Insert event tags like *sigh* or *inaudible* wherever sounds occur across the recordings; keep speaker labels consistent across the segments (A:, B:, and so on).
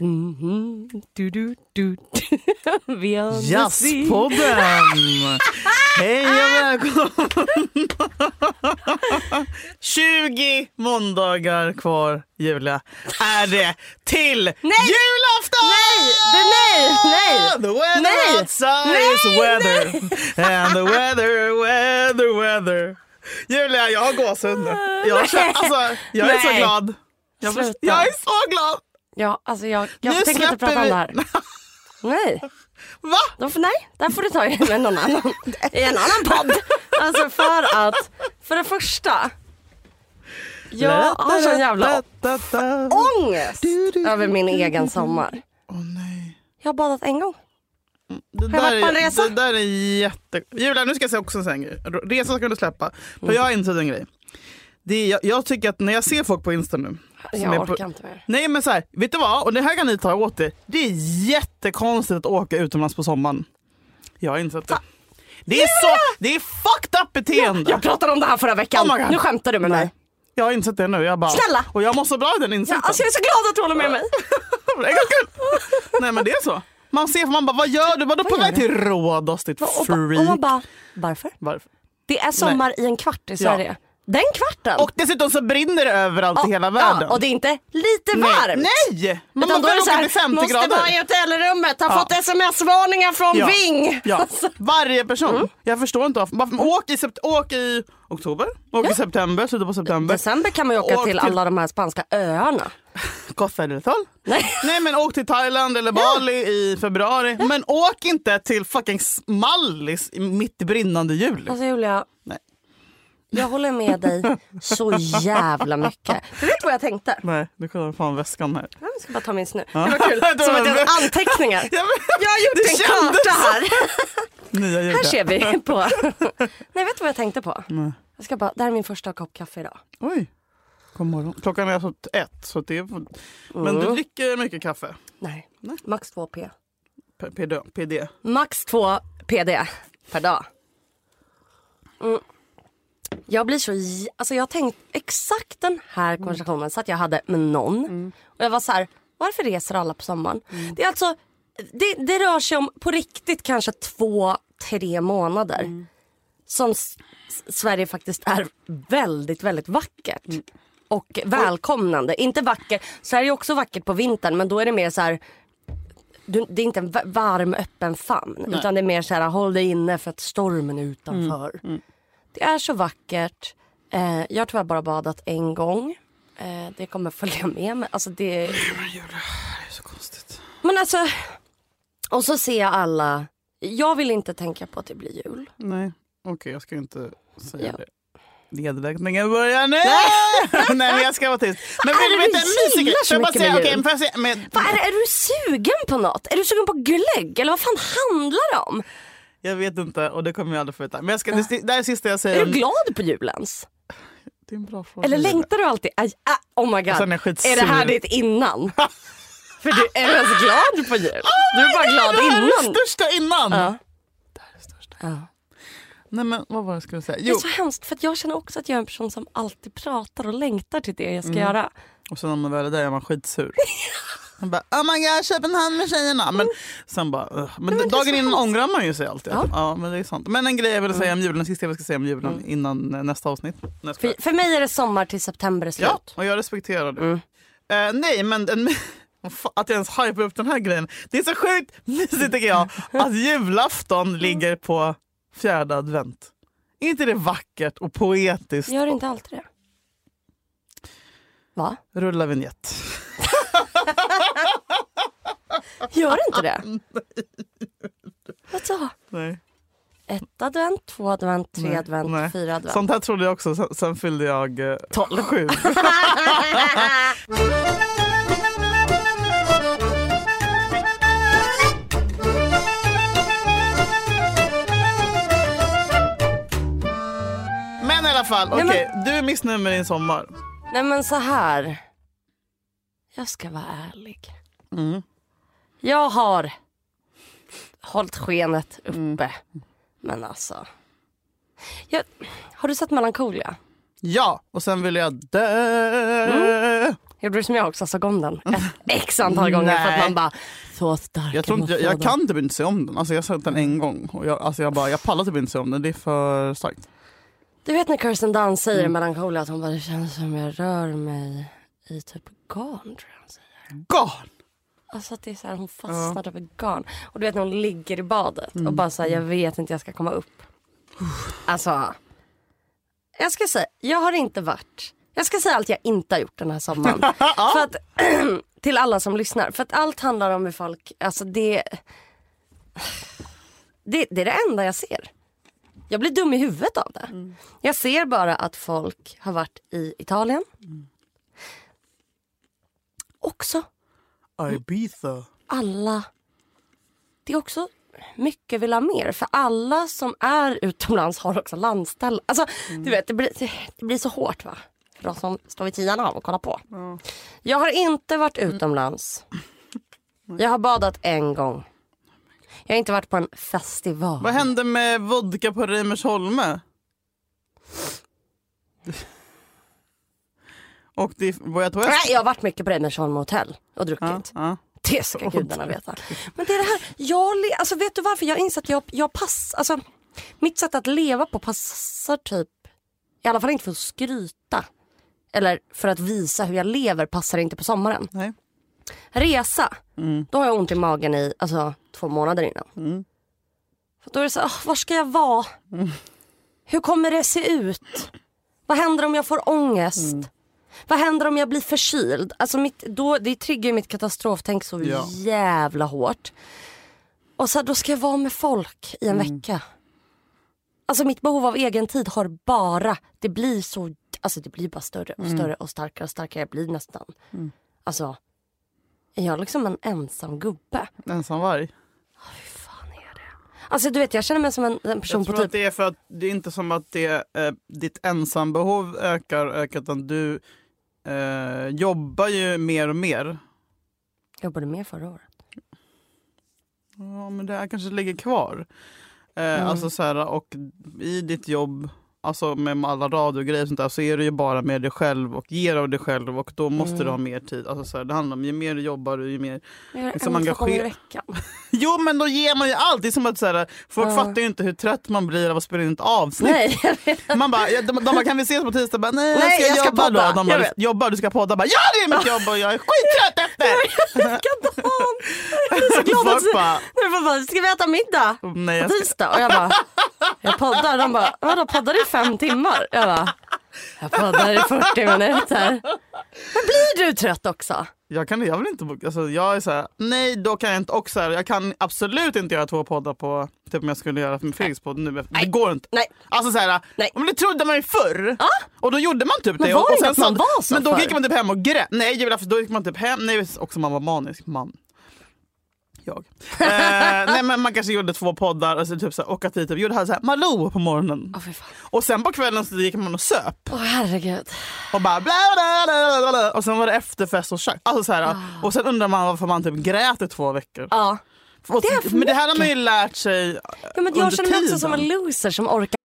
A: du, du, du, *laughs* the sea.
B: Jazzpodden! *laughs* Hej och välkommen! *laughs* 20 måndagar kvar, Julia, är det till julafton!
C: Nej! Det, nej! Nej!
B: The weather
C: Nej!
B: outside
C: Nej,
B: is weather and the weather, weather, weather. Julia, jag har gåshud nu. Jag, känner, alltså, jag är så
C: Nej.
B: glad. Jag, jag är så glad!
C: Ja, alltså jag, jag
B: Nu
C: tänker inte prata om
B: vi-
C: det här. *laughs* Nej,
B: Va?
C: då får, nej, där får du ta med någon annan. *laughs* I en annan podd. Alltså för att, för det första. Jag har sån jävla ångest över min egen sommar.
B: Åh nej.
C: Jag har badat en gång.
B: Det
C: jag varit på en
B: är,
C: resa?
B: det där är jätte... Julia, nu ska jag säga också en sån grej. Resa ska du släppa. För jag har insett en grej. Det är, jag, jag tycker att när jag ser folk på Insta nu.
C: Jag
B: på,
C: orkar inte mer.
B: Nej men så här, vet du vad? Och det här kan ni ta åt er. Det är jättekonstigt att åka utomlands på sommaren. Jag har insett det. Det är så, det är fucked up beteende.
C: Jag pratade om det här förra veckan.
B: Oh
C: nu skämtar du med mig.
B: Jag har insett det nu. Jag bara,
C: Snälla.
B: Och jag måste bra i den
C: Ja,
B: insikten.
C: alltså jag är så glad att du håller med mig. *laughs*
B: Nej men det är så. Man ser, man bara, vad gör du? Vadå på
C: gör
B: väg till Rhodos ditt freak?
C: och man bara, varför?
B: Varför?
C: Det är sommar i en kvart i Sverige. Den kvarten.
B: Och dessutom så brinner det överallt i hela världen.
C: Ja, och det är inte lite
B: Nej.
C: varmt.
B: Nej! Man
C: Utan då är det
B: måste
C: så här,
B: till 50
C: måste
B: grader.
C: vara i hotellrummet, har
B: Ja.
C: fått sms-varningar från
B: Ja.
C: Ving.
B: Ja, *laughs* varje person. Jag förstår inte varför. åk, i åk i oktober, åk i september, slutet på september.
C: December kan man ju åka
B: Åk
C: till
B: till-
C: alla de här spanska öarna.
B: Costa del Sol.
C: Nej. *laughs*
B: Nej men åk till Thailand eller Bali i februari. Men åk inte till fucking Mallis mitt i brinnande jul.
C: Alltså Julia. Jag håller med dig så jävla mycket. Du vet vad jag tänkte?
B: Nej, du kollar fan väskan här.
C: Jag ska bara ta min snu.
B: Ja.
C: Det var kul. *laughs* Som att jag hade anteckningar. Jag har gjort
B: Det
C: en karta här. *laughs*
B: Nya.
C: Här ser vi på... *laughs* Nej, vet du vad jag tänkte på?
B: Nej.
C: Jag ska bara, det här är min första kopp kaffe idag.
B: Oj. God morgon. Klockan är alltså ett. Så det är... Men du dricker mycket kaffe?
C: Nej,
B: Nej.
C: max 2 p.
B: P- PD? PD.
C: Max 2 PD per dag. Mm. Jag blir så... Alltså jag har tänkt exakt den här konversationen så att jag hade med någon. Och jag var så här, varför reser alla på sommaren? Det är alltså... Det, det rör sig om på riktigt kanske två, tre månader. Som S- Sverige faktiskt är väldigt, väldigt vackert. Och välkomnande. Inte vacker. Sverige är också vackert på vintern men då är det mer så här du, det är inte en va- varm öppen famn utan det är mer så här håll dig inne för att stormen är utanför. Det är så vackert. Eh, jag har tyvärr bara badat en gång. Eh, det kommer följa med mig. Alltså det...
B: Men Julia, det är så konstigt.
C: Men alltså, och så ser jag alla. Jag vill inte tänka på att det blir jul.
B: Nej, okej jag ska inte säga
C: Ja.
B: det. Nedräkningen börjar nu! *laughs* Nej men jag ska vara tyst. Men vill du veta en mysig Får jag bara säga, får jag säga, men,
C: Vad är, det? är du sugen på något? Är du sugen på glögg? Eller vad fan handlar det om?
B: Jag vet inte och det kommer jag aldrig få veta. Men jag ska, det, det här är det sista jag säger.
C: Är du glad på julens?
B: Det är en bra fråga.
C: Eller längtar du alltid? Aj, ah, oh my god.
B: Och sen är
C: är det här ditt innan? *laughs* För du, är ens glad på jul? du är bara glad
B: det här är
C: innan.
B: det största innan!
C: Ja.
B: Det här är det största.
C: Ja.
B: Nej men vad var det jag skulle säga?
C: Det
B: Jo.
C: är så hemskt för jag känner också att jag är en person som alltid pratar och längtar till det jag
B: Mm.
C: ska göra.
B: Och sen när man väl är där är man skitsur. *laughs* Man bara oh my god Köpenhamn med tjejerna. Men sen bara men,
C: men
B: dagen innan ångrar man ju sig alltid.
C: Ja.
B: Ja. men det är sant. Men en grej jag vill säga om julen, den sista jag ska säga om julen innan eh, nästa avsnitt. Nästa.
C: För, för mig är det sommar till september är slut.
B: Ja, och jag respekterar det.
C: Mm.
B: Eh, nej, men en, *laughs* att jag ens hypar upp den här grejen. Det är så sjukt mysigt tycker jag *laughs* att julafton ligger på fjärde advent. Är inte det vackert och poetiskt?
C: Gör inte alltid det. Va?
B: Rulla vignett. *laughs*
C: Gör inte det? *laughs* Vad så?
B: Nej.
C: Ett advent, två advent, tre
B: Nej,
C: advent,
B: nej.
C: fyra advent.
B: Sånt här trodde jag också, sen, sen fyllde jag eh,
C: Tolv.
B: sju. *laughs* fall,
C: Nej,
B: okej. Du är missnöjd med din sommar.
C: Nej men så här. Jag ska vara ärlig.
B: Mm.
C: Jag har hållit skenet uppe.
B: Mm.
C: Men alltså. Jag, har du sett Melancholia?
B: Ja, och sen vill jag dö.
C: Gjorde du som jag också, såg om den ett x antal gånger för att man bara så stark
B: Jag, tror inte, jag, jag kan typ inte se om den. Alltså jag har sett den en gång och jag, alltså jag, bara, jag pallar typ inte se om den. Det är för starkt.
C: Du vet när Kirsten Dunst säger
B: Mm.
C: i Melancholia att hon bara det känns som jag rör mig i typ garn tror jag hon säger.
B: Garn!
C: Alltså att det är så här, hon fastnar typ i garn. Och du vet när hon ligger i badet
B: Mm.
C: och bara säger jag vet inte jag ska komma upp. Alltså. Jag ska säga, jag har inte varit. Jag ska säga allt jag inte har gjort den här sommaren. *laughs* för att, *clears throat* till alla som lyssnar. För att allt handlar om hur folk, alltså det, det, det är det enda jag ser. Jag blir dum i huvudet av det. Jag ser bara att folk har varit i Italien. Också
B: Ibiza.
C: alla... Det är också mycket vill ha mer. För alla som är utomlands har också landställ. Alltså, du vet, det blir, det blir så hårt va? För de som står vid sidan av och kollar på. Jag har inte varit utomlands. *laughs* Jag har badat en gång. Jag har inte varit på en festival.
B: Vad hände med vodka på Reimersholme? *laughs* Och det jag på
C: Nej, jag har varit mycket på Reimersholm hotell och druckit.
B: Ja, ja.
C: Det ska *laughs* gudarna veta. Men det är det här, jag, alltså vet du varför? Jag inser att jag, jag pass, alltså mitt sätt att leva på passar typ, i alla fall inte för att skryta. Eller för att visa hur jag lever passar inte på sommaren.
B: Nej.
C: Resa, då har jag ont i magen i alltså, två månader innan. För då är det så "Åh, var ska jag vara? Hur kommer det se ut? Vad händer om jag får ångest? Vad händer om jag blir förkyld? Alltså mitt, då, det triggar ju mitt katastroftänk så
B: Ja.
C: jävla hårt. Och så här, då ska jag vara med folk i en vecka. Alltså mitt behov av egen tid har bara, det blir så, alltså det blir bara större och större och starkare och starkare. Jag blir nästan, alltså, är jag liksom en ensam gubbe? Fan är det? Alltså du vet jag känner mig som en, en person
B: Jag
C: på
B: tror
C: typ
B: att det är för att det är inte som att det, eh, ditt ensambehov ökar, ökar utan du eh, jobbar ju mer och mer.
C: jobbade mer förra året.
B: Ja, men det här kanske ligger kvar. Eh, alltså så här, och i ditt jobb, alltså med alla radiogrejer och sånt där, så är du ju bara med dig själv och ger av dig själv och då måste du ha mer tid. Alltså så här, det handlar om ju mer du jobbar, ju mer...
C: Jag
B: Liksom
C: en, två gånger i
B: engager-
C: veckan. *laughs*
B: Jo men då ger man ju allt. Det är som att så här, folk
C: Ja.
B: fattar ju inte hur trött man blir av att spela in ett avsnitt.
C: Nej, jag.
B: Man bara, de, de bara, kan vi ses på tisdag? Bara, nej,
C: Nej,
B: ska jag,
C: jag ska
B: jobba
C: podda.
B: då? De
C: Jag
B: bara, jobbar, du ska podda? Bara, ja det är mitt jobb och jag är skittrött *laughs* efter!
C: Likadan! *laughs* Jag är så glad att du...
B: bara,
C: ska vi äta middag?
B: nej,
C: På
B: jag
C: tisdag? Och jag bara, jag poddar. De bara, vadå poddar i fem timmar? Jag bara, jag poddar i 40 minuter. Men blir du trött också?
B: jag, kan, jag vill inte boka. Alltså, jag är så här, nej då kan jag inte. Och så här, jag kan absolut inte göra två poddar på, typ om jag skulle göra med Felix podd nu. Det går inte.
C: Nej.
B: Alltså så här,
C: Nej.
B: om det trodde man ju förr. Och då gjorde man typ
C: Men
B: det.
C: var
B: och, och
C: inte att man var så
B: Men då gick man typ hem och grät. Nej, jag vill, då gick man typ hem. Nej, också man var manisk man. Jag. eh, nej men man kanske gjorde två poddar och så typ så här, åka dit och gjorde här så här, Malou på morgonen.
C: Fan.
B: Och sen på kvällen så gick man och söp.
C: Åh herregud.
B: Och bara bla bla bla bla bla. Och sen var det efterfest och tjack. Alltså så här, Och sen undrar man varför man typ grät i två veckor.
C: Ja.
B: Och,
C: för
B: men det här har man ju lärt sig
C: ja men jag känner mig också som en loser som orkar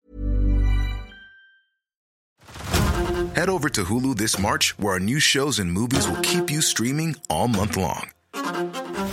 D: Head over to Hulu this March, where our new shows and movies will keep you streaming all month long.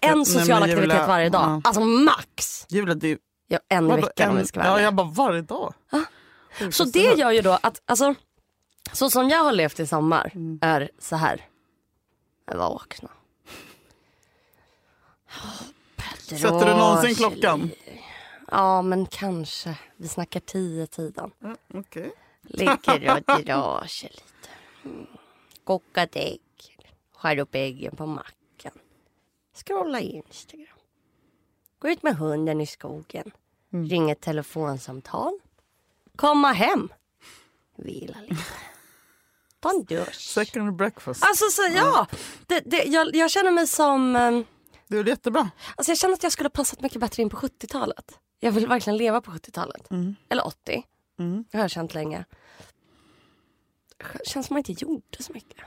C: en social
B: Julia,
C: aktivitet varje dag.
B: ja.
C: Alltså max.
B: Julia, det är
C: Ja, en i
B: vadå,
C: veckan om vi ska vara
B: Ja, jag bara varje dag.
C: Så det gör ju då att, alltså, så som jag har levt i sommar
B: Mm.
C: är så här. Jag vaknar. *gasps*
B: Sätter du någonsin klockan?
C: Ja men kanske. Vi snackar tio tiden.
B: Okej.
C: Ligger och *laughs* drar sig lite. Mm. Kokat ägg. Skär upp äggen på mackan. Scrolla Instagram. Gå ut med hunden i skogen.
B: Mm.
C: Ring ett telefonsamtal. Komma hem. Vila lite. Ta en dusch.
B: Second breakfast.
C: Alltså så ja, det, det, jag, jag känner mig som, eh,
B: Det är jättebra.
C: alltså jag känner att jag skulle ha passat mycket bättre in på 70-talet. Jag vill verkligen leva på 70-talet.
B: Mm.
C: Eller 80. Det har jag känt länge. Känns som man inte gjorde så mycket.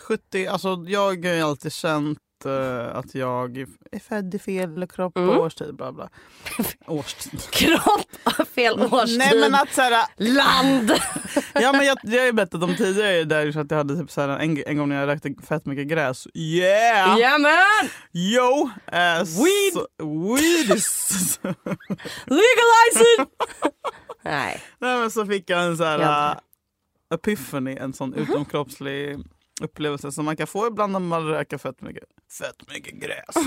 B: 70, alltså jag har ju alltid känt eh, att jag är född i fel kropp
C: Mm.
B: och årstid. Bla bla. *laughs* årstid.
C: Kropp, fel årstid,
B: Nej men att såhär,
C: land. *laughs*
B: ja men jag, jag har ju berättat om tidigare där så att jag hade typ såhär, en, en gång när jag rökte fett mycket gräs. Yeah!
C: Jajamän!
B: Yo! Uh,
C: Weed!
B: Så, weed is... *laughs*
C: Legalize it! Nej.
B: Nej men så fick jag en sån här uh, epiphany, en sån
C: Mhm.
B: utomkroppslig upplevelse som man kan få ibland när man röker fett mycket, fett mycket gräs. *laughs*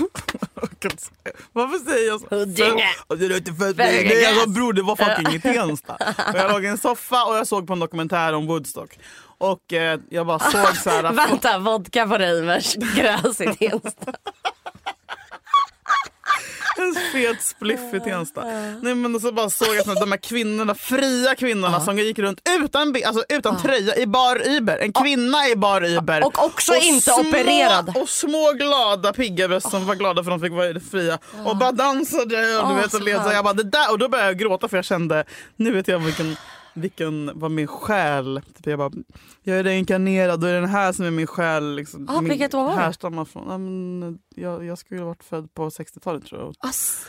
B: Varför säger jag så?
C: Huddinge.
B: Du rökte fett mycket gräs. Och bror det var fucking i Tensta. Jag låg i en soffa och jag såg på en dokumentär om Woodstock. Och eh, jag bara såg så här. *laughs*
C: Vänta, vodka på Reimers, gräs i Tensta. *laughs*
B: En fet spliff i Tensta. Nej, men så bara såg jag att de här kvinnorna, fria kvinnorna som gick runt utan, alltså, utan tröja i bar Iber. En kvinna i bar Iber.
C: Och också inte opererad.
B: Och små glada pigga bröst som var glada för att de fick vara fria. Och bara dansade och, du vet,
C: så
B: och, led, så
C: skönt.
B: jag bara, det där, och då började jag gråta för jag kände, nu vet jag vilken vilken var min själ. Typ jag, bara, jag är reinkarnerad och det är den här som är min själ. Liksom,
C: Ah,
B: min
C: vilket år var
B: härstammar från. Ja, men, jag, jag skulle ha varit född på 60-talet tror jag.
C: Ass.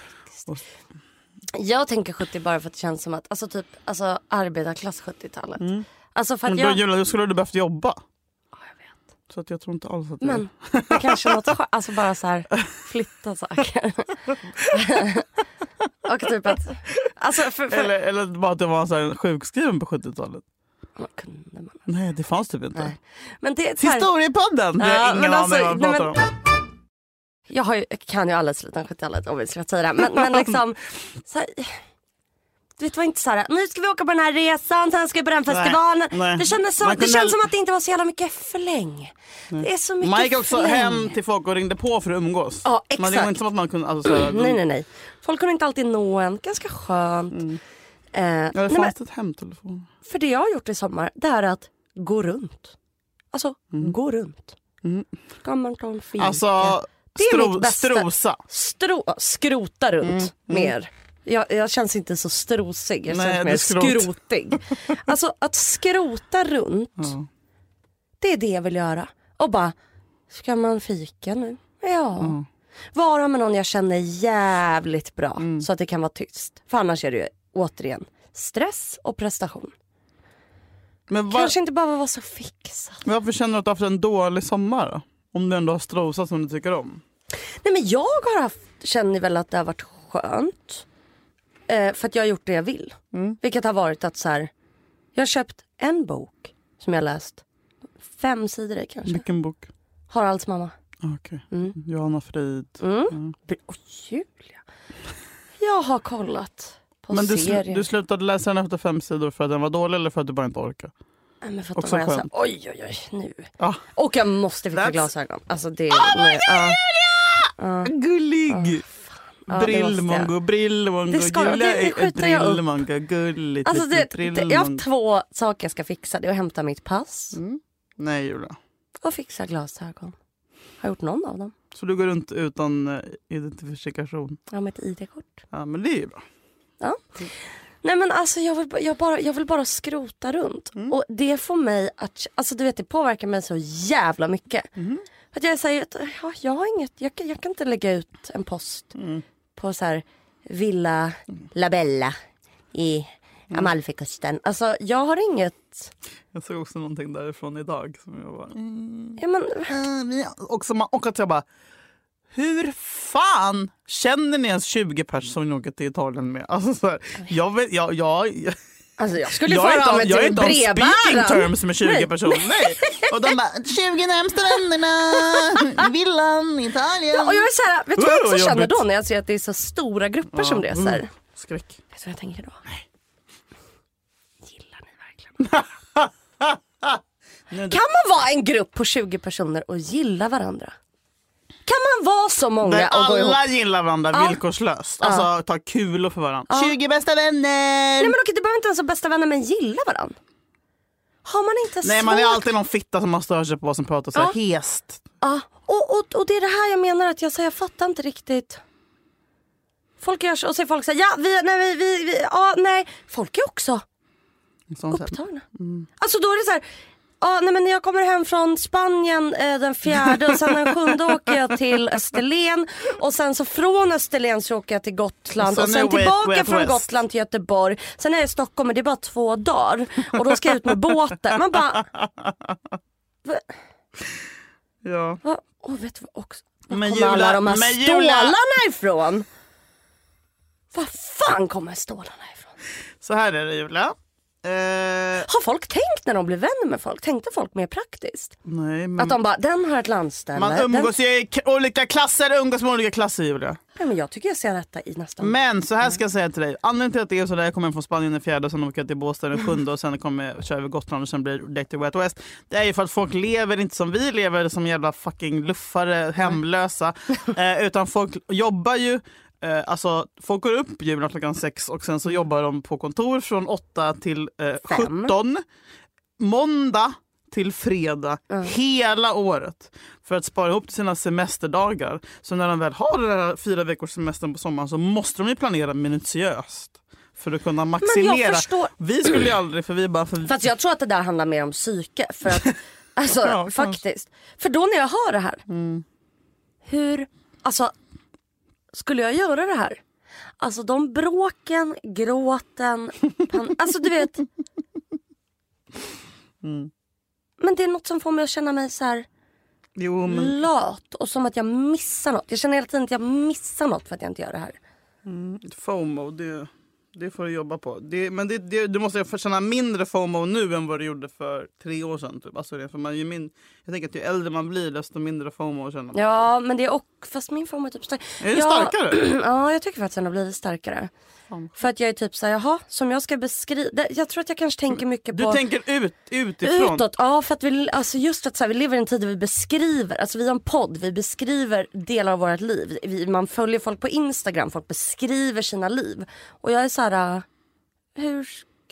C: Jag tänker 70 bara för att det känns som att, alltså typ alltså arbetarklass 70-talet. Alltså för att
B: Men då,
C: jag,
B: Julia, då skulle du behövt jobba.
C: Ja, jag.
B: Så att jag tror inte alls att det
C: Men det kanske något skö- alltså bara så här flytta saker. *laughs* och typ att, alltså för, för,
B: eller, eller bara att det var så här sjukskriven på 70-talet.
C: Man.
B: Nej, det fanns typ inte.
C: Nej. Men det så här,
B: Historiepodden! Vi har
C: Ja,
B: ingen
C: men alltså,
B: aning vad
C: nej,
B: pratar
C: men-
B: om.
C: jag har ju, kan ju alldeles lite om 70-talet obviously jag säger det. Men, men liksom, så här, det var inte så här, nu ska vi åka på den här resan, sen ska vi på den festivalen.
B: nej.
C: Det, kändes som,
B: Man
C: det känns som att det inte var så jävla mycket fläng. Det är så mycket
B: Man gick också
C: fläng.
B: hem till folk och ringde på för att umgås.
C: Ja,
B: Men det var
C: exakt.
B: inte som att man kunde... Alltså, så här,
C: Nej nej nej. Folk kunde inte alltid nå en, ganska skönt.
B: Mm.
C: Eh,
B: Ja, det
C: nej, men,
B: fanns ett hemtelefon.
C: för det jag har gjort i sommar det är att gå runt. Alltså gå runt.
B: Mm.
C: Kan man ta en fika?
B: Alltså,
C: Det är
B: stro,
C: mitt bästa.
B: strosa.
C: Stro, skrota runt mer. Jag, jag känns inte så strosig, jag
B: Mm, Nej,
C: känns mer
B: skrot.
C: skrotig. *laughs* Alltså att skrota runt,
B: Ja.
C: det är det jag vill göra. Och bara, ska man fika nu? Ja.
B: Mm.
C: Vara med någon jag känner jävligt bra
B: Mm.
C: så att det kan vara tyst. För annars är det ju återigen stress och prestation.
B: Men var,
C: Kanske inte bara vara så fixad.
B: varför känner du att du har haft en dålig sommar då? Om du ändå har strosat som du tycker om.
C: Nej men jag har haft, känner väl att det har varit skönt. Eh, för att jag har gjort det jag vill.
B: Mm.
C: Vilket har varit att så här, jag har köpt en bok som jag läst. Fem sidor i kanske.
B: Vilken bok?
C: Haralds mamma.
B: Ah, Okej.
C: Mm.
B: Johanna Frid.
C: Mm.
B: Mm.
C: Åh Julia. Jag har kollat på
B: Men du, sl- du slutade läsa den efter fem sidor för att den var dålig eller för att du bara inte orkade?
C: Nej, men för att då var jag så här,
B: skönt.
C: oj oj oj nu.
B: Ah.
C: Och jag måste fixa
B: That's-
C: glasögon. Alltså det är... nej, ja.
B: Gullig!
C: Ja,
B: Brillmongo,
C: jag.
B: brillmongo,
C: Det ska-
B: Julia
C: det- det
B: ett
C: jag
B: brillmongo, gulligt
C: Alltså det, det, jag
B: brillmongo.
C: har två saker jag ska fixa. Det är att hämta mitt pass
B: Nej Julia.
C: och fixa glasögon. Har gjort någon av dem.
B: Så du går runt utan eh, identifikation?
C: Jag har mitt ID-kort.
B: Ja men det är ju bra.
C: Ja. Nej men alltså jag vill, jag, bara, jag vill bara skrota runt.
B: Mm.
C: Och det får mig att, alltså du vet det påverkar mig så jävla mycket.
B: Mm.
C: Att jag säger att ja, jag har inget, jag, kan- jag kan inte lägga ut en post
B: Mm.
C: På så här Villa Labella i
B: Mm.
C: Amalfikusten. Alltså jag har inget,
B: Jag såg också någonting därifrån idag som jag bara... Mm.
C: ja men
B: eh, Och, man, och att jag bara... Hur fan känner ni ens 20 personer som ni åker till Italien med? Alltså, så här, jag, vet, jag, jag,
C: Alltså jag skulle
B: jag inte,
C: av mig
B: jag är
C: till
B: inte on speaking
C: brevbäraren.
B: terms med 20
C: Nej.
B: personer. Nej. Och de bara 20 närmsta vännerna, villan, Italien.
C: Ja, och jag är så här, vet du vad jag
B: Oh,
C: också känner då när jag ser att det är så stora grupper som reser?
B: Skräck.
C: Vet du vad jag tänker då? Gillar ni verkligen *laughs* Kan man vara en grupp på 20 personer och gilla varandra? Kan man vara så många
B: Där
C: och gå ihop?
B: alla gillar varandra
C: Ja.
B: villkorslöst. Alltså ta kulor för varandra.
C: Ja.
B: 20 bästa vänner!
C: Nej men okej, det behöver inte ens vara bästa vänner men gilla varandra. Har man inte
B: Nej man är alltid någon fitta som man stör sig på som pratar så här hest.
C: Ja, och, och, och det är det här jag menar att jag säger, jag fattar inte riktigt. Folk gör så och så är folk säger ja, vi, nej, vi, vi, vi, ja, nej. Folk är också
B: Sån så här,
C: upptagna. Alltså då är det så här, ja, nej, men jag kommer hem från Spanien eh, den fjärde och sen den sjunde åker jag till Österlen och sen så från Österlen så åker jag till Gotland
B: Och
C: och
B: sen
C: tillbaka
B: Way Out
C: från
B: West.
C: Gotland till Göteborg. Sen är jag i Stockholm men det är bara två dagar och då ska jag ut med båten. Man bara,
B: ja.
C: va? Åh, vet du vad också? Var
B: Men
C: kommer alla de här stålarna ifrån? Var fan kommer stålarna ifrån?
B: Så här är det Julia. Eh,
C: Har folk tänkt när de blir vänner med folk? Tänkte folk mer praktiskt?
B: nej, men
C: Att de bara, den har ett landställe.
B: man
C: den...
B: umgås ju i olika klasser, umgås med olika klasser Julia.
C: Nej, men jag tycker jag ser detta i nästan...
B: Men så här ska jag säga till dig. Anledningen till att det är så där jag kommer från Spanien den fjärde sen åker jag till Båstad den *laughs* sjunde och sen kommer jag köra över Gotland och sen blir det till Wet West. Det är ju för att folk lever inte som vi lever som jävla fucking luffare, hemlösa. *laughs* eh, utan folk jobbar ju Eh, alltså, folk går upp julen klockan sex och sen så jobbar de på kontor från åtta till eh,
C: Fem.
B: 17. Måndag till fredag hela året för att spara ihop till sina semesterdagar. Så när de väl har den här fyra veckors semestern på sommaren så måste de ju planera minutiöst för att kunna maximera.
C: förstår-
B: Vi skulle ju aldrig, för vi bara för...
C: Fast jag tror att det där handlar mer om psyke. För att, *laughs* alltså
B: Ja, kanske. Mm.
C: faktiskt. För då när jag hör det här. Hur, alltså skulle jag göra det här? Alltså de bråken, gråten, pan- *laughs* alltså du vet.
B: Mm.
C: Men det är något som får mig att känna mig så här
B: Jo, men
C: lat och som att jag missar något. Jag känner hela tiden att jag missar något för att jag inte gör det här.
B: FOMO, det, det får du jobba på. Det, men det, det, du måste känna mindre FOMO nu än vad du gjorde för tre år sedan. Typ. Alltså det, för man, ju min, jag tänker att ju äldre man blir desto mindre FOMO känner man.
C: Ja men det är och, fast min form är typ stark.
B: Är
C: ja,
B: starkare? *clears throat*
C: ja jag tycker faktiskt att den har blivit starkare. För att jag är typ såhär, jaha, som jag ska beskriva. Jag tror att jag kanske tänker mycket
B: Du
C: på
B: tänker ut, utifrån.
C: utåt. Ja för att vi, alltså just att så här, vi lever i en tid där vi beskriver, alltså vi har en podd, vi beskriver delar av vårt liv. Vi, man följer folk på Instagram, folk beskriver sina liv. Och jag är så här, äh, hur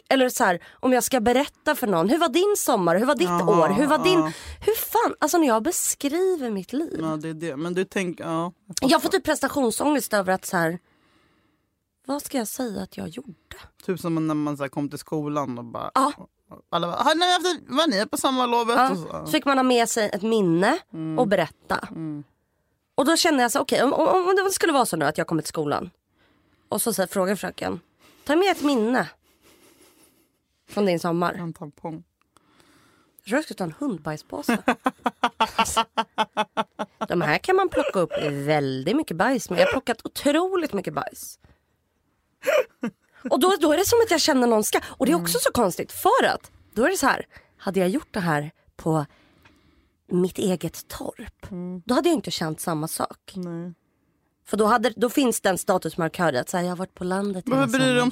C: eller så här, om jag ska berätta för någon, hur var din sommar, hur var ditt
B: Jaha,
C: år, hur var din, hur fan, alltså när jag beskriver mitt liv.
B: Ja, det är det. Men du tänker, ja.
C: Jag får typ prestationsångest över att så här. Vad ska jag säga att jag gjorde?
B: Typ som när man så här, kom till skolan och bara...
C: Ja.
B: Alla bara, har ni haft, var ni på sommarlovet?
C: Ja.
B: Så.
C: Så fick man ha med sig ett minne och berätta. Och då kände jag så okej om, om, om det skulle vara så nu att jag kommer till skolan. Och så, så här, frågar fröken. Ta med ett minne. Från din sommar.
B: En tampong.
C: Jag tror jag skulle ta en hundbajspåse. *laughs* De här kan man plocka upp väldigt mycket bajs med. Jag har plockat otroligt mycket bajs. Och då, då är det som att jag känner någon ska. Och det är också så konstigt för att då är det så här. Hade jag gjort det här på mitt eget torp. Då hade jag inte känt samma sak.
B: Nej.
C: För då, hade, då finns den statusmarkören att här, jag har varit på landet hela
B: Varför bryr du om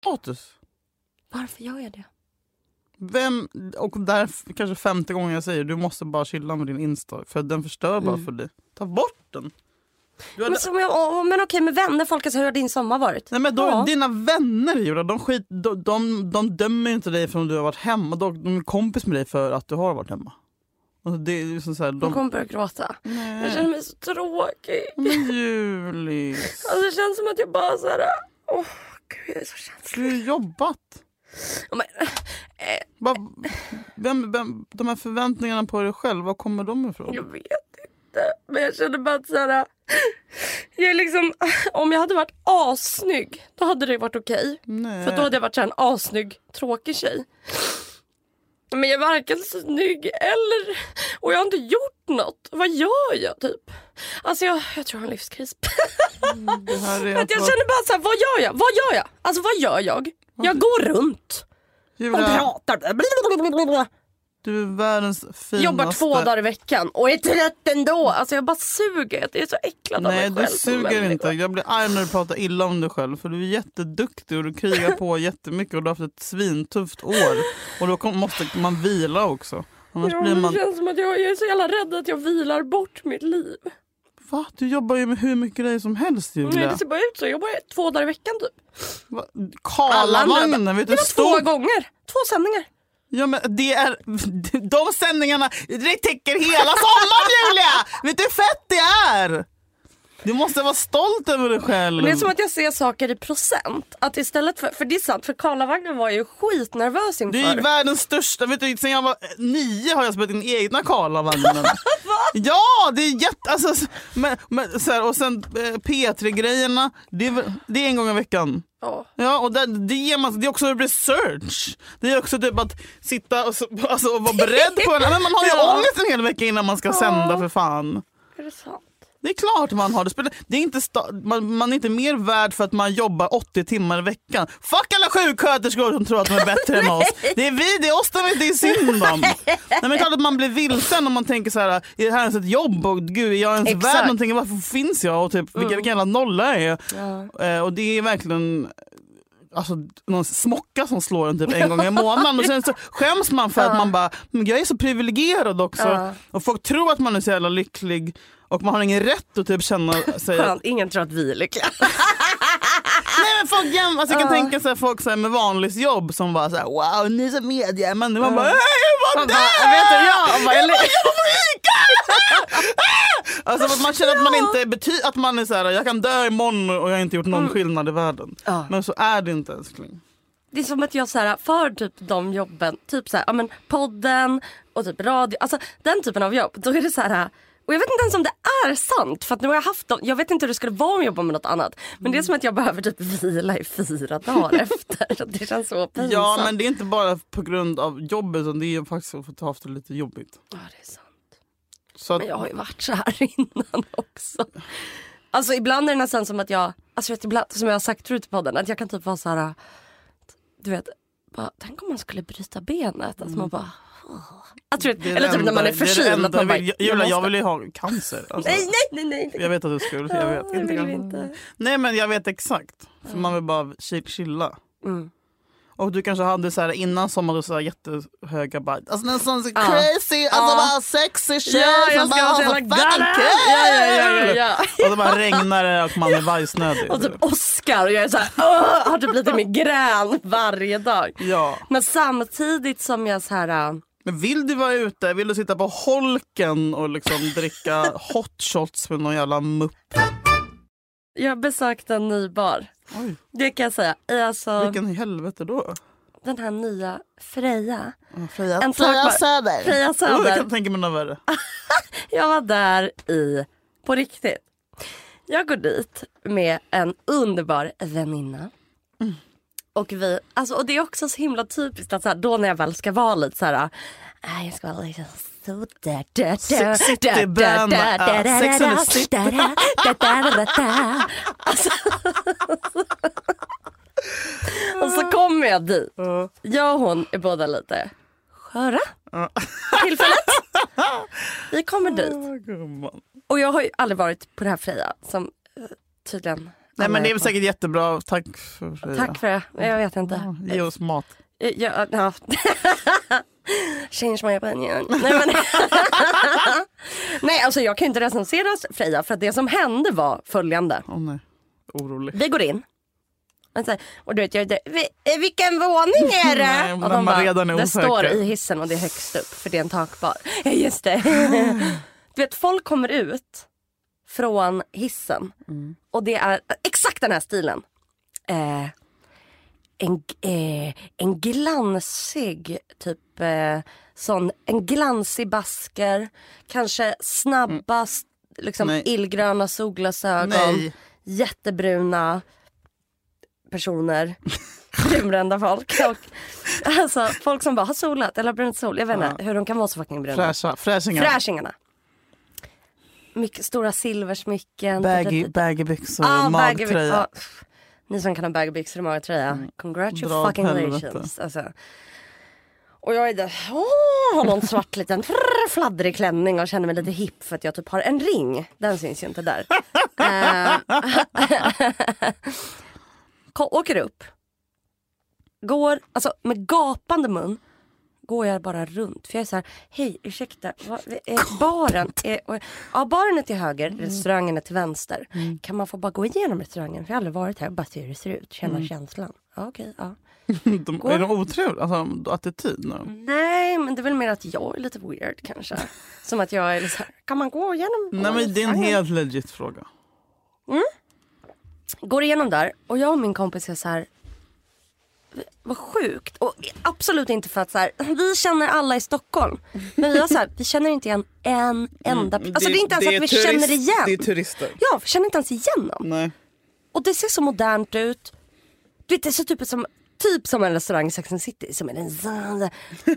B: Status.
C: Varför gör jag det?
B: Vem, och där kanske femte gången jag säger du måste bara chilla med din Insta för den förstör bara för dig. Ta bort den. Hade,
C: Men, som jag, åh, men okej med vänner, folk alltså, hur har din sommar varit?
B: nej men då,
C: Ja.
B: Dina vänner Julia, de, skit, de, de, de dömer inte dig för om du har varit hemma. De, de är kompis med dig för att du har varit hemma. Alltså det är liksom så här,
C: De
B: de,
C: kommer börja gråta. Jag känner mig så tråkig.
B: men Julis,
C: Alltså, det känns som att jag bara så här. Åh gud jag är så känslig.
B: du har jobbat.
C: Ja, Men,
B: Va, vem, vem, de här förväntningarna på dig själv, var kommer de ifrån?
C: jag vet inte. Men jag känner bara att så här. Jag är liksom, om jag hade varit assnygg då hade det varit okej.
B: Nej.
C: För då hade jag varit så här en assnygg tråkig tjej. Men jag är varken snygg eller... Och jag har inte gjort något. Vad gör jag typ? Alltså jag, jag tror jag har en livskris. *laughs* Att jag
B: vara-
C: känner bara så här, vad gör jag? Vad gör jag? Alltså vad gör jag? Jag går runt och
B: Julia,
C: pratar.
B: Du är världens finaste...
C: Jobbar två dagar i veckan och är trött ändå. Alltså jag bara suger. Jag är så äcklad av
B: Nej
C: mig
B: du
C: själv. som
B: suger
C: människa.
B: inte. Jag blir arg när du pratar illa om dig själv för du är jätteduktig och du krigar på jättemycket och du har haft ett svintufft år. Och då måste man vila också. Annars
C: Ja,
B: blir man...
C: Det känns som att jag, jag är så jävla rädd att jag vilar bort mitt liv.
B: Va? Du jobbar ju med hur mycket grejer som helst
C: Nej,
B: Julia.
C: det ser bara ut så. Jag jobbar två dagar i veckan typ.
B: Karlavagnen, vet du
C: Det var två gånger. Två sändningar.
B: Ja men det är... De sändningarna, det täcker hela sommaren Julia! Vet du hur fett det är? Du måste vara stolt över dig själv.
C: Det är som att jag ser saker i procent. Att istället för, för det är sant, för Karlavagnen var jag ju skitnervös inför.
B: Det är ju världens största, vet du, sen jag var nio har jag spelat in egna Karlavagnen. *laughs* ja, det är jätte... Alltså, men, men, så här, och sen eh, P3-grejerna, det, det är en gång i veckan.
C: Ja.
B: Ja, och det, det, ger man, det är också research. Det är också typ att sitta och, så, alltså, och vara beredd på en... *laughs* Men man har ju
C: Ja.
B: ångest en hel vecka innan man ska sända för fan.
C: Är det sant?
B: Det är klart man har det. Spelar- det är inte man, man är inte mer värd för att man jobbar 80 timmar i veckan. Fuck alla sjuksköterskor som tror att de är bättre än oss. *laughs* Det är vi, det är oss de inte är synd om. *laughs* Nej, men det är klart att man blir vilsen om man tänker så här, är det här ens ett jobb? Och gud, är jag ens
C: Exakt.
B: värd någonting? Varför finns jag? Och typ, vilken, vilken jävla nolla är jag? Eh, och det är verkligen alltså, någon smocka som slår en typ en gång i månaden. Och sen så skäms man för att man bara, jag är så privilegierad också.
C: Ja.
B: Och folk tror att man är så jävla lycklig och man har ingen rätt att typ känna sig...
C: Skönt, ingen tror att vi är lyckliga. *laughs*
B: Nej, men folk jäm, alltså, jag kan tänka sig folk så här, med vanligt jobb som bara så här, wow ni är så media men man bara hej vad
C: Man
B: det?
C: bara, vet du, jag bara, jag
B: Jag *laughs* alltså att man känner att man inte bety- att man är så här, jag kan dö imorgon och jag har inte gjort någon skillnad i världen.
C: Ja.
B: Men så är det inte älskling.
C: Det är som att jag så här, för typ de jobben, typ så här, ja, men podden och typ radio, alltså den typen av jobb. Då är det så här, och jag vet inte ens om det är sant för nu har jag haft dem, jag vet inte hur det skulle vara om jag jobbar med något annat. Men det är som att jag behöver typ vila i fyra dagar *laughs* efter. Det känns så pinsamt.
B: Ja men det är inte bara på grund av jobbet utan det är faktiskt för att ha haft det lite jobbigt.
C: Ja, det är sant.
B: Så att,
C: Men jag har ju varit så här *laughs* innan också. Alltså ibland är det nästan som att jag, alltså vet, ibland, som jag har sagt förut i podden, att jag kan typ vara så här, du vet, bara, tänk om man skulle bryta benet. Att man bara, Alltså, vet,
B: det är
C: eller
B: det
C: typ när man är
B: det det
C: förkyld. Att man bara,
B: jag
C: jag
B: Julia jag vill ju ha cancer. Alltså,
C: Nej, nej, nej, nej.
B: Jag vet att du skulle, jag vet.
C: Ja, jag vill
B: kanske.
C: inte.
B: Nej men jag vet exakt. För man vill bara chi- chilla.
C: Mm.
B: Och du kanske hade så här innan sommaren så här jättehöga bara, alltså en sån så
C: Ja.
B: crazy, alltså
C: Ja.
B: bara sexy tjej
C: Ja,
B: som
C: jag
B: bara
C: ha
B: har
C: så
B: så
C: jävla
B: fucking kul!
C: Ja, ja, ja, ja, ja. *laughs*
B: Och så bara regnar det och man är bajsnödig.
C: Och typ Oscar och jag är så här, har typ lite *laughs* migrän varje dag.
B: Ja.
C: Men samtidigt som jag så här, äh,
B: Men vill du vara ute, vill du sitta på holken och liksom *laughs* dricka hot shots med någon jävla mupp?
C: jag besökte en ny bar.
B: Oj,
C: Det kan jag säga. Alltså,
B: vilken i helvete då?
C: den här nya Freja.
B: Freja,
C: En Freja
B: Söder.
C: Freja
B: Oh, jag
C: Söder.
B: kan tänka mig något värre. *laughs*
C: Jag var där i, på riktigt. Jag går dit med en underbar väninna. Och, vi, alltså, och det är också så himla typiskt att så här, då när jag väl ska vara lite så här. "Ah, jag ska vara lite så där, där, där, där, där, där, där, där, Och så kommer jag dit. Jag och hon är båda lite sköra. Tillfället. Vi kommer dit. Och jag har ju aldrig varit på det här Freja som eh, tydligen
B: Nej men det är väl säkert jättebra. Tack för Freja.
C: Tack för det. Jag vet inte.
B: Ja, Ge oss mat.
C: Ja, ja. *laughs* Change my opinion. Nej, men... *laughs* Nej alltså jag kan ju inte recensera Freja för att det som hände var följande.
B: Åh nej. Orolig.
C: Vi går in. Och, så här, och du vet, jag, "Vi- eh, vilken våning är det? *laughs*
B: Nej,
C: och
B: när man redan är
C: det
B: osäker."
C: står i hissen och det är högst upp för det är en takbar. Ja just det. *gasps* du vet folk kommer ut från hissen och det är exakt den här stilen. Eh, en, eh, en glansig typ eh, sån, en glansig basker, kanske snabba s- liksom
B: Nej.
C: illgröna solglasögon,
B: Nej.
C: jättebruna personer, *laughs* brunbrända folk. Och, alltså folk som bara har solat eller har brunnit sol. Jag vet inte hur de kan vara så fucking bruna.
B: Fräscha.
C: Fräschingarna. Mycket stora silversmycken.
B: Baggy, baggybyxor,
C: Ah, baggy-
B: magtröja.
C: ja. Ni som kan ha baggybyxor och magtröja,
B: åt
C: congratulations. Alltså. Och jag är där, åh, har någon svart liten frr, *laughs* fladdrig klänning och känner mig lite hipp för att jag typ har en ring. Den syns ju inte där. *laughs* Eh, *laughs* åker upp. Går, alltså med gapande mun går jag bara runt. För jag är så här, hej ursäkta, vad, är *laughs* baren, är, och- ja, baren är till höger, restaurangen är till vänster. Kan man få bara gå igenom restaurangen? För jag har aldrig varit här, bara se hur det ser ut, känna känslan. Ja, okej, ja. *laughs*
B: De, är de otrevliga? Alltså attityd nu?
C: Nej, men det är väl mer att jag är lite weird kanske. *laughs* Som att jag är så här, kan man gå igenom?
B: Nej men det är en helt legit fråga.
C: Går igenom där och jag och min kompis är så här. Vad sjukt. Och absolut inte för att så här, vi känner alla i Stockholm. Men vi, har så här, vi känner inte igen en enda. Alltså det, är inte ens att vi
B: turist-
C: känner igen.
B: Det är turister.
C: Ja, vi känner inte ens igen dem.
B: Nej.
C: Och det ser så modernt ut. Du vet, det ser typ som, typ som en restaurang i the City. Som är en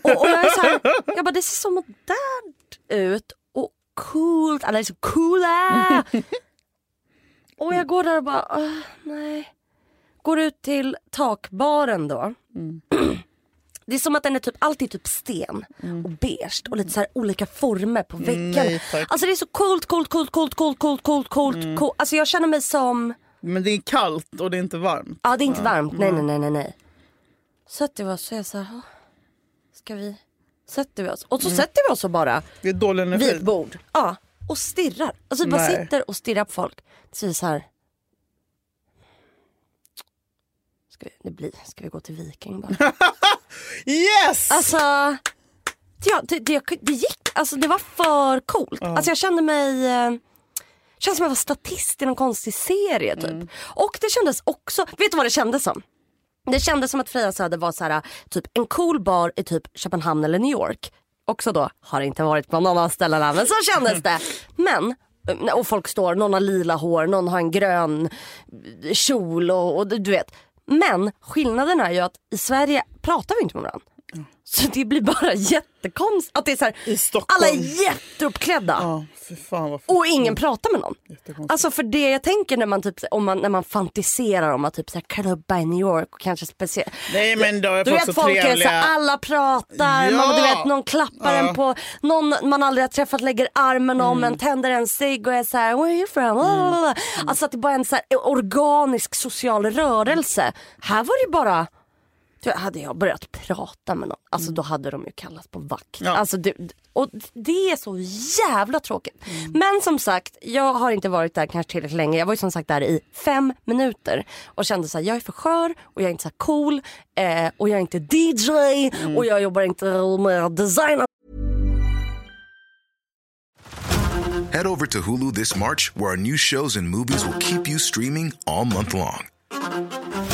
C: och, och jag är så här, *laughs* jag bara det ser så modernt ut och coolt. Alla är så coola. *laughs* och jag går där och bara, "Åh, nej. Går ut till takbaren då. Mm. *clears throat* Det är som att den är typ, allt är typ sten mm. och beige och lite så olika former på väggarna.
B: Nej,
C: alltså det är så coolt, coolt, coolt, coolt, coolt, coolt, coolt, coolt. Mm. coolt. Alltså jag känner mig som...
B: Men det är kallt och det är inte varmt.
C: Ja det är inte varmt, nej nej nej nej. nej. Sätter vi oss så jag så ska vi? Sätter vi oss? Och så mm. sätter vi oss och bara vid ett bord. Ja, och stirrar. Alltså vi bara sitter och stirrar på folk. Så är så här, Ska vi, det blir, ska vi gå till Viking bara? *laughs*
B: Yes!
C: Alltså, ja, det, det, det gick, alltså det var för coolt. Alltså jag kände mig, eh, kändes som jag var statist i någon konstig serie typ. Och det kändes också, vet du vad det kändes som? Det kändes som att Freja Söder var så här, typ en cool bar i typ Köpenhamn eller New York. Också då, har inte varit på någon av ställena men så kändes det. Men, eh, och folk står, någon har lila hår, någon har en grön kjol och, och du vet. Men skillnaden är ju att i Sverige pratar vi inte med varandra. Så det blir bara *laughs* jättekonstigt. Att det är så här, alla är jätteuppklädda.
B: Ja, för fan vad
C: Och ingen pratar med någon. Alltså för det jag tänker när man, typ, om man, när man fantiserar om att typ så här, klubba i New York och kanske speciellt.
B: Nej men då är
C: Du
B: folk
C: vet
B: så
C: folk är så
B: trevliga.
C: här, alla pratar,
B: Ja.
C: man, du vet någon klappar
B: Ja.
C: en på, någon man aldrig har träffat lägger armen om en, tänder en cigg och är så här, where are you from? Mm. Alltså att det bara är en så här organisk social rörelse. Här var det bara hade jag börjat prata med någon, alltså då hade de ju kallats på vakt.
B: Ja.
C: Alltså, det, och det är så jävla tråkigt. Men som sagt, jag har inte varit där kanske tillräckligt länge. Jag var ju som sagt där i fem minuter och kände så här, jag är för skör och jag är inte så här cool eh, och jag är inte DJ och jag jobbar inte med design.
D: Head over to Hulu this March, where our new shows and movies will keep you streaming all month long.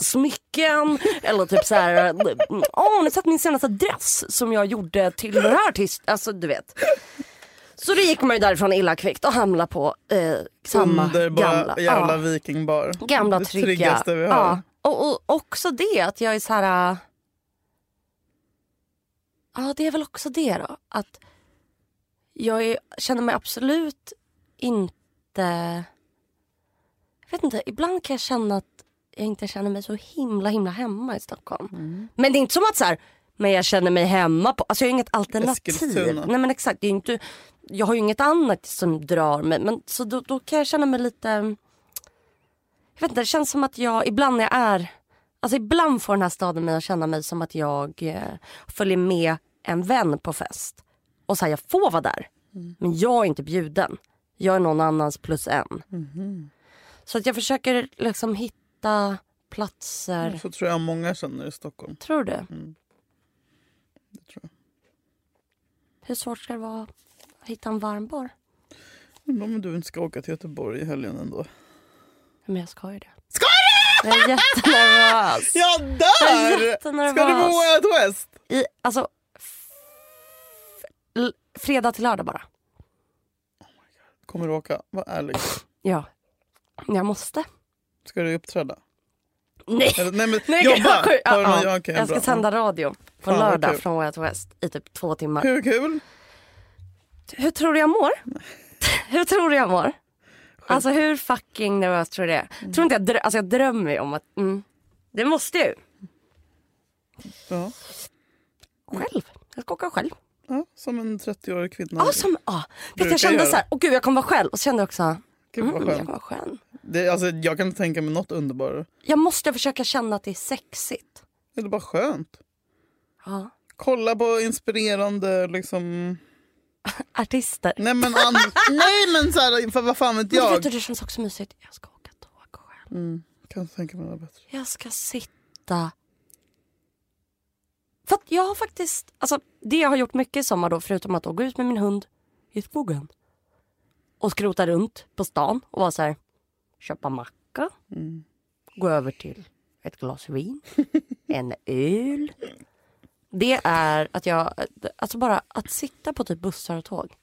C: Smycken eller typ så här. *laughs* Åh, har ni sett min senaste dress som jag gjorde till den här artisten? Alltså du vet. Så då gick man ju därifrån illa kvickt och hamnade på eh, samma
B: Underbara
C: gamla.
B: jävla
C: ja,
B: vikingbar.
C: gamla
B: det
C: trygga.
B: tryggaste vi har.
C: Ja. Och, och också det att jag är så här. äh, Ja det är väl också det då. Att jag är, känner mig absolut inte. Jag vet inte, ibland kan jag känna att jag inte känner mig så himla himla hemma i Stockholm.
B: Mm.
C: Men det är inte som att så här, men jag känner mig hemma på, alltså jag har inget alternativ. Nej men exakt, det är inte, jag har ju inget annat som drar mig. Men, så då, då kan jag känna mig lite, jag vet inte, det känns som att jag ibland när jag är, alltså ibland får den här staden mig att känna mig som att jag eh, följer med en vän på fest. Och så här, jag får vara där. Men jag är inte bjuden. Jag är någon annans plus en. Så att jag försöker liksom hitta platser.
B: Så tror jag många känner i Stockholm.
C: Tror du?
B: Det tror jag.
C: Hur svårt ska det vara att hitta en varm bar?
B: Undrar om du inte ska åka till Göteborg i helgen ändå.
C: Men jag ska ju det. Ska du? Jag är jättenervös. *laughs*
B: Jag
C: Jag
B: dör!
C: jättenervös.
B: Ska du på Way Out West?
C: I, alltså, fredag till lördag bara.
B: Kommer du åka? Var ärlig.
C: Ja. Jag måste.
B: Ska du uppträda?
C: Nej.
B: Eller, nej men *laughs*
C: Nej,
B: jobba!
C: jag,
B: Har
C: ja,
B: någon-
C: ja.
B: okej,
C: jag ska
B: bra.
C: sända radio på
B: Fan,
C: lördag från Way Out West i typ två timmar.
B: Hur kul?
C: Hur tror du jag mår? *laughs* hur tror du jag mår? Alltså hur fucking nervös tror du det är?
B: Mm.
C: Tror inte jag, drö- alltså, jag drömmer ju om att, mm, det måste ju.
B: Ja.
C: Själv. Jag ska åka själv.
B: ja, som en 30-årig kvinna.
C: Ja, som, ja. Vet, jag kände
B: göra.
C: så här, åh gud jag kommer vara själv. Och så kände jag också,
B: Gud
C: mm, jag kommer vara skön.
B: Det, alltså, jag kan inte tänka mig något underbarare.
C: Jag måste försöka känna att det är sexigt.
B: Eller bara skönt.
C: Ja.
B: Kolla på inspirerande liksom... *laughs*
C: Artister.
B: Nej men, an... *laughs* Nej, men så här, för vad fan vet
C: Men
B: jag?
C: vet du, det känns också mysigt. Jag ska åka tåg själv.
B: Mm, kan tänka mig något bättre.
C: Jag ska sitta... För jag har faktiskt, alltså det jag har gjort mycket i sommar då, förutom att då gå ut med min hund i skogen. Och skrota runt på stan och vara så här, köpa macka. Gå över till ett glas vin. *laughs* en öl. Det är att jag, alltså bara att sitta på typ bussar och tåg.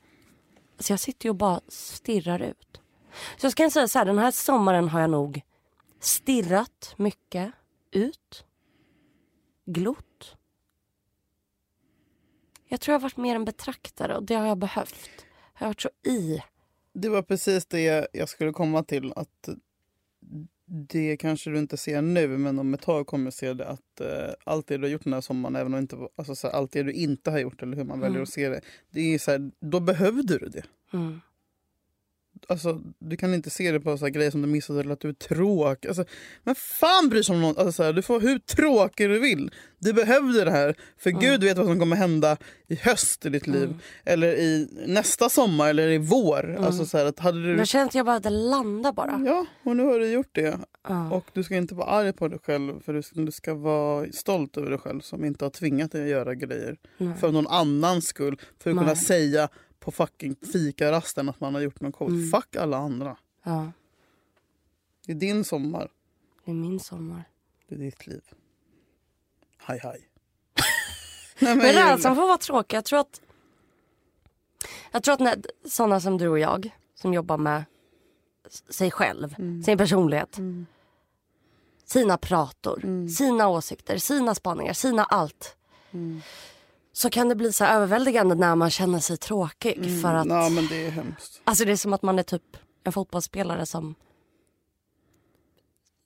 C: Alltså jag sitter ju och bara stirrar ut. Så jag ska säga så här, den här sommaren har jag nog stirrat mycket ut. Glott. Jag tror jag har varit mer en betraktare och det har jag behövt. Jag har varit så i.
B: Det var precis det jag skulle komma till. Att det kanske du inte ser nu, men om ett tag kommer du se det. Att eh, allt det du har gjort den här sommaren, även om inte, alltså, så här, allt det du inte har gjort eller hur man väljer att se det. det är så här, då behövde du det.
C: Mm.
B: Alltså, du kan inte se det på så här grejer som du missade eller att du är tråkig. Alltså, men fan bryr sig om någon? Alltså, så här, du får hur tråkig du vill. Du behövde det här. För gud vet vad som kommer hända i höst i ditt liv. Eller i nästa sommar eller i vår. Alltså, så här, att hade du...
C: Jag känner att jag behövde landa bara.
B: Ja, och nu har du gjort det.
C: Ja.
B: Och du ska inte vara arg på dig själv för du ska, du ska vara stolt över dig själv som inte har tvingat dig att göra grejer för någon annans skull. För att kunna säga på fucking fikarasten att man har gjort något coolt.
C: Mm.
B: Fuck alla andra.
C: ja,
B: Det är din sommar.
C: det är min sommar.
B: Det är ditt liv. Hej hej. *laughs* Nej,
C: Men
B: Julia.
C: rädslan för att vara tråkig, jag tror att jag tror att när, sådana som du och jag som jobbar med sig själv, sin personlighet, sina prator, sina åsikter, sina spaningar, sina allt. Så kan det bli så överväldigande när man känner sig tråkig för att
B: Ja men det är hemskt.
C: Alltså det är som att man är typ en fotbollsspelare som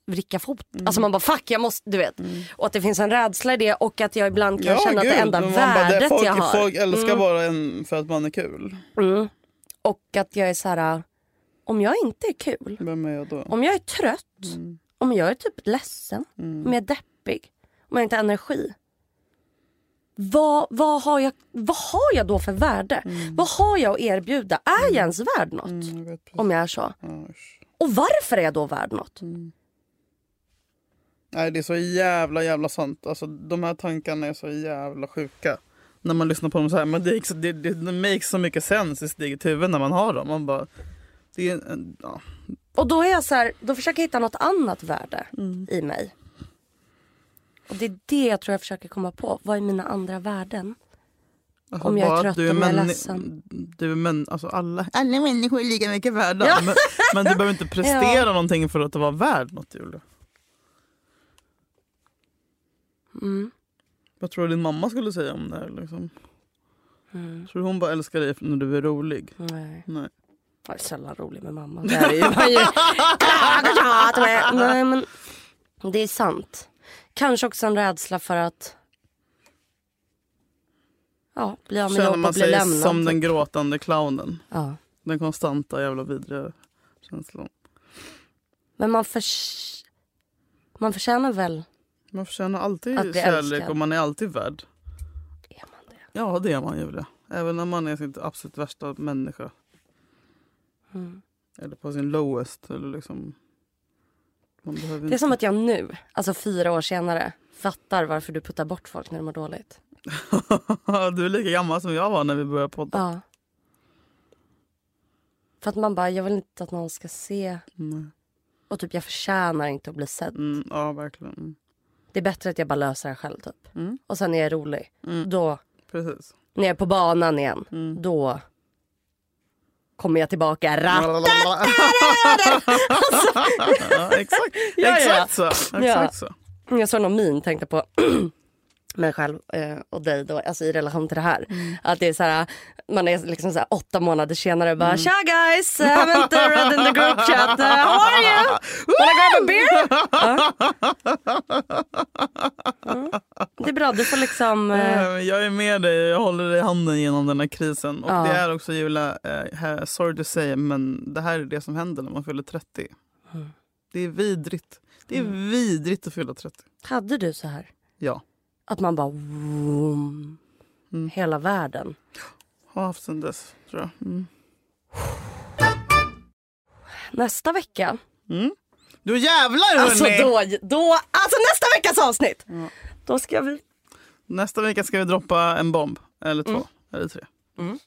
C: vrickar fot.
B: Mm.
C: Alltså man bara fuck jag måste, du vet. Och att det finns en rädsla i det och att jag ibland kan känna att det enda
B: man bara,
C: värdet
B: folk,
C: jag har.
B: Folk älskar bara en för att man är kul.
C: Mm. Och att jag är så här. om jag inte är kul,
B: Vem är jag då?
C: om jag är trött,
B: Mm.
C: om jag är typ ledsen, om jag är deppig, om jag inte har energi. Vad, vad, har jag, vad har jag då för värde?
B: Mm.
C: Vad har jag att erbjuda? Är jag ens värd något?
B: Jag vet precis.
C: Om jag är så.
B: Usch.
C: Och varför är jag då värd något?
B: Nej det är så jävla jävla sant. Alltså, de här tankarna är så jävla sjuka. När man lyssnar på dem så här. Men det, det, det, det makes så mycket sens i sitt eget huvud när man har dem. Man bara, det är, ja.
C: Och då är jag så här, då försöker jag hitta något annat värde
B: Mm.
C: i mig. Och det är det jag tror jag försöker komma på. Vad är mina andra värden?
B: Alltså
C: Om jag är trött,
B: du
C: om jag är ledsen.
B: Du är män, alltså alla, alla människor är lika mycket värda.
C: Ja. *laughs*
B: Men, men du behöver inte prestera någonting för att vara värd något Julia.
C: Mm.
B: Vad tror du din mamma skulle säga om det här? Liksom?
C: Mm.
B: Tror du hon bara älskar dig när du är rolig?
C: Nej.
B: Nej.
C: Jag är sällan rolig med mamma. *laughs* Det är ju, man ju... *laughs* Nej men det är sant. Kanske också en rädsla för att ja, bli av med
B: Känner
C: jobb
B: man
C: och bli
B: sig
C: lämnad.
B: som den
C: typ.
B: gråtande clownen.
C: ja.
B: Den konstanta jävla vidriga känslan.
C: Men man, förs... man förtjänar väl,
B: Man förtjänar alltid
C: Att bli
B: kärlek
C: älskad.
B: och man är alltid värd.
C: är man det?
B: Ja det är man Julia. Även när man är sin absolut värsta människa.
C: Mm.
B: Eller på sin lowest. Eller liksom, man
C: Det är som att jag nu, alltså fyra år senare, fattar varför du puttar bort folk när de mår dåligt. *laughs*
B: du är lika gammal som jag var när vi började podda.
C: Ja. För att man bara, jag vill inte att någon ska se.
B: Nej.
C: Och typ jag förtjänar inte att bli sedd.
B: Mm, ja verkligen. Mm.
C: Det är bättre att jag bara löser det själv typ.
B: Mm.
C: Och sen är jag rolig.
B: Mm.
C: Då,
B: Precis.
C: när jag är på banan igen,
B: Mm.
C: då kommer jag tillbaka. Rapp.
B: ja, exakt *laughs*
C: Ja,
B: exakt så. Exakt
C: Ja.
B: så.
C: Jag såg någon min tänkte på *clears throat* mig själv eh, och dig då, alltså i relation till det här.
B: Mm.
C: Att det är så här, man är liksom så här åtta månader senare och bara tja guys, I haven't read in the group chat, uh, how are you? Wanna grab a beer? *laughs* *laughs* Mm. Det är bra, du får liksom, *laughs* eh,
B: Jag är med dig, jag håller dig i handen genom den här krisen. Och
C: Ja.
B: det är också Julia, eh, här, sorry to say, men det här är det som händer när man fyller 30.
C: Mm.
B: Det är vidrigt. Det är vidrigt att fylla 30.
C: hade du så här?
B: Ja,
C: Att man bara, vroom,
B: Mm.
C: hela världen.
B: har haft sen dess tror jag. Mm.
C: Nästa vecka,
B: Mm. Då jävlar
C: alltså
B: hörni!
C: då, då, alltså nästa veckas avsnitt! Då ska vi
B: Nästa vecka ska vi droppa en bomb. Eller två.
C: Mm.
B: Eller tre.
C: Mm.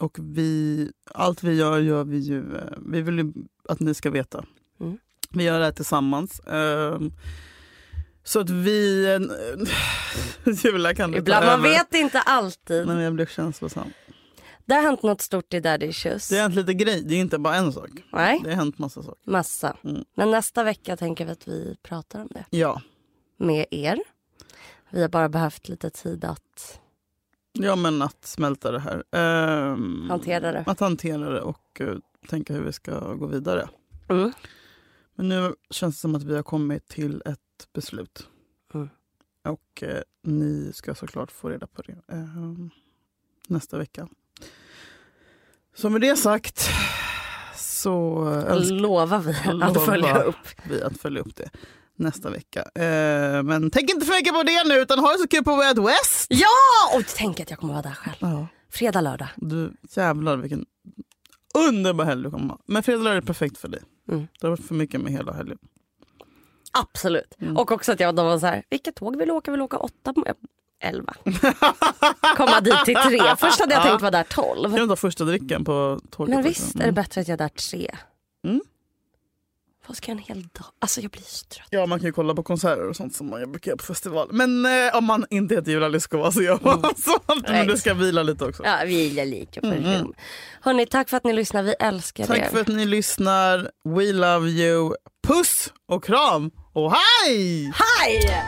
B: Och vi, allt vi gör, gör vi ju... eh, Vi vill ju att ni ska veta.
C: Mm.
B: Vi gör det här tillsammans. Ehm, så att vi... *laughs* Julia kan
C: Ibland, man vet inte alltid.
B: Men jag blev känslosam.
C: Det har hänt något stort i Daddy Issues.
B: Det har hänt lite grej. Det är inte bara en sak.
C: Nej,
B: Det har hänt massa saker.
C: massa.
B: Mm.
C: Men nästa vecka tänker vi att vi pratar om det
B: Ja.
C: med er. Vi har bara behövt lite tid att...
B: ja, men att smälta det här. Ehm,
C: Hantera det.
B: Att hantera det och eh, tänka hur vi ska gå vidare.
C: Mm.
B: Men nu känns det som att vi har kommit till ett beslut.
C: Mm.
B: Och eh, ni ska såklart få reda på det eh, nästa vecka. Så med det sagt så önskar
C: Lovar vi att
B: Lovar.
C: följa upp.
B: vi att följa upp det nästa vecka. Eh, men tänk inte för mycket på det nu utan ha det så kul på Way Out West.
C: Ja! Och tänk att jag kommer vara där själv.
B: Ja,
C: Fredag, lördag.
B: du jävlar vilken underbar helg du kommer ha. Men fredag är det perfekt för dig.
C: Mm.
B: Det har varit för mycket med hela helgen.
C: Absolut.
B: Mm.
C: Och också att jag då var så här, vilket tåg vill du åka? Vill du åka åtta? Elva. *laughs* Komma dit till tre. Först hade jag tänkt vara där tolv.
B: Kan du ta första drickan på tåget?
C: Men visst är det bättre att jag är där tre.
B: Mm.
C: Vad ska jag en hel dag? Alltså jag blir så trött.
B: Ja, man kan ju kolla på konserter och sånt som man brukar göra på festival. Men eh, om man inte heter Julia Lyskova så gör man *laughs* sånt. Men du ska vila lite också.
C: Ja, vila lite
B: Mm.
C: mm. Hörni, tack för att ni lyssnar. Vi älskar er.
B: Tack för att ni lyssnar. We love you. Puss och kram och hej!
C: Hej!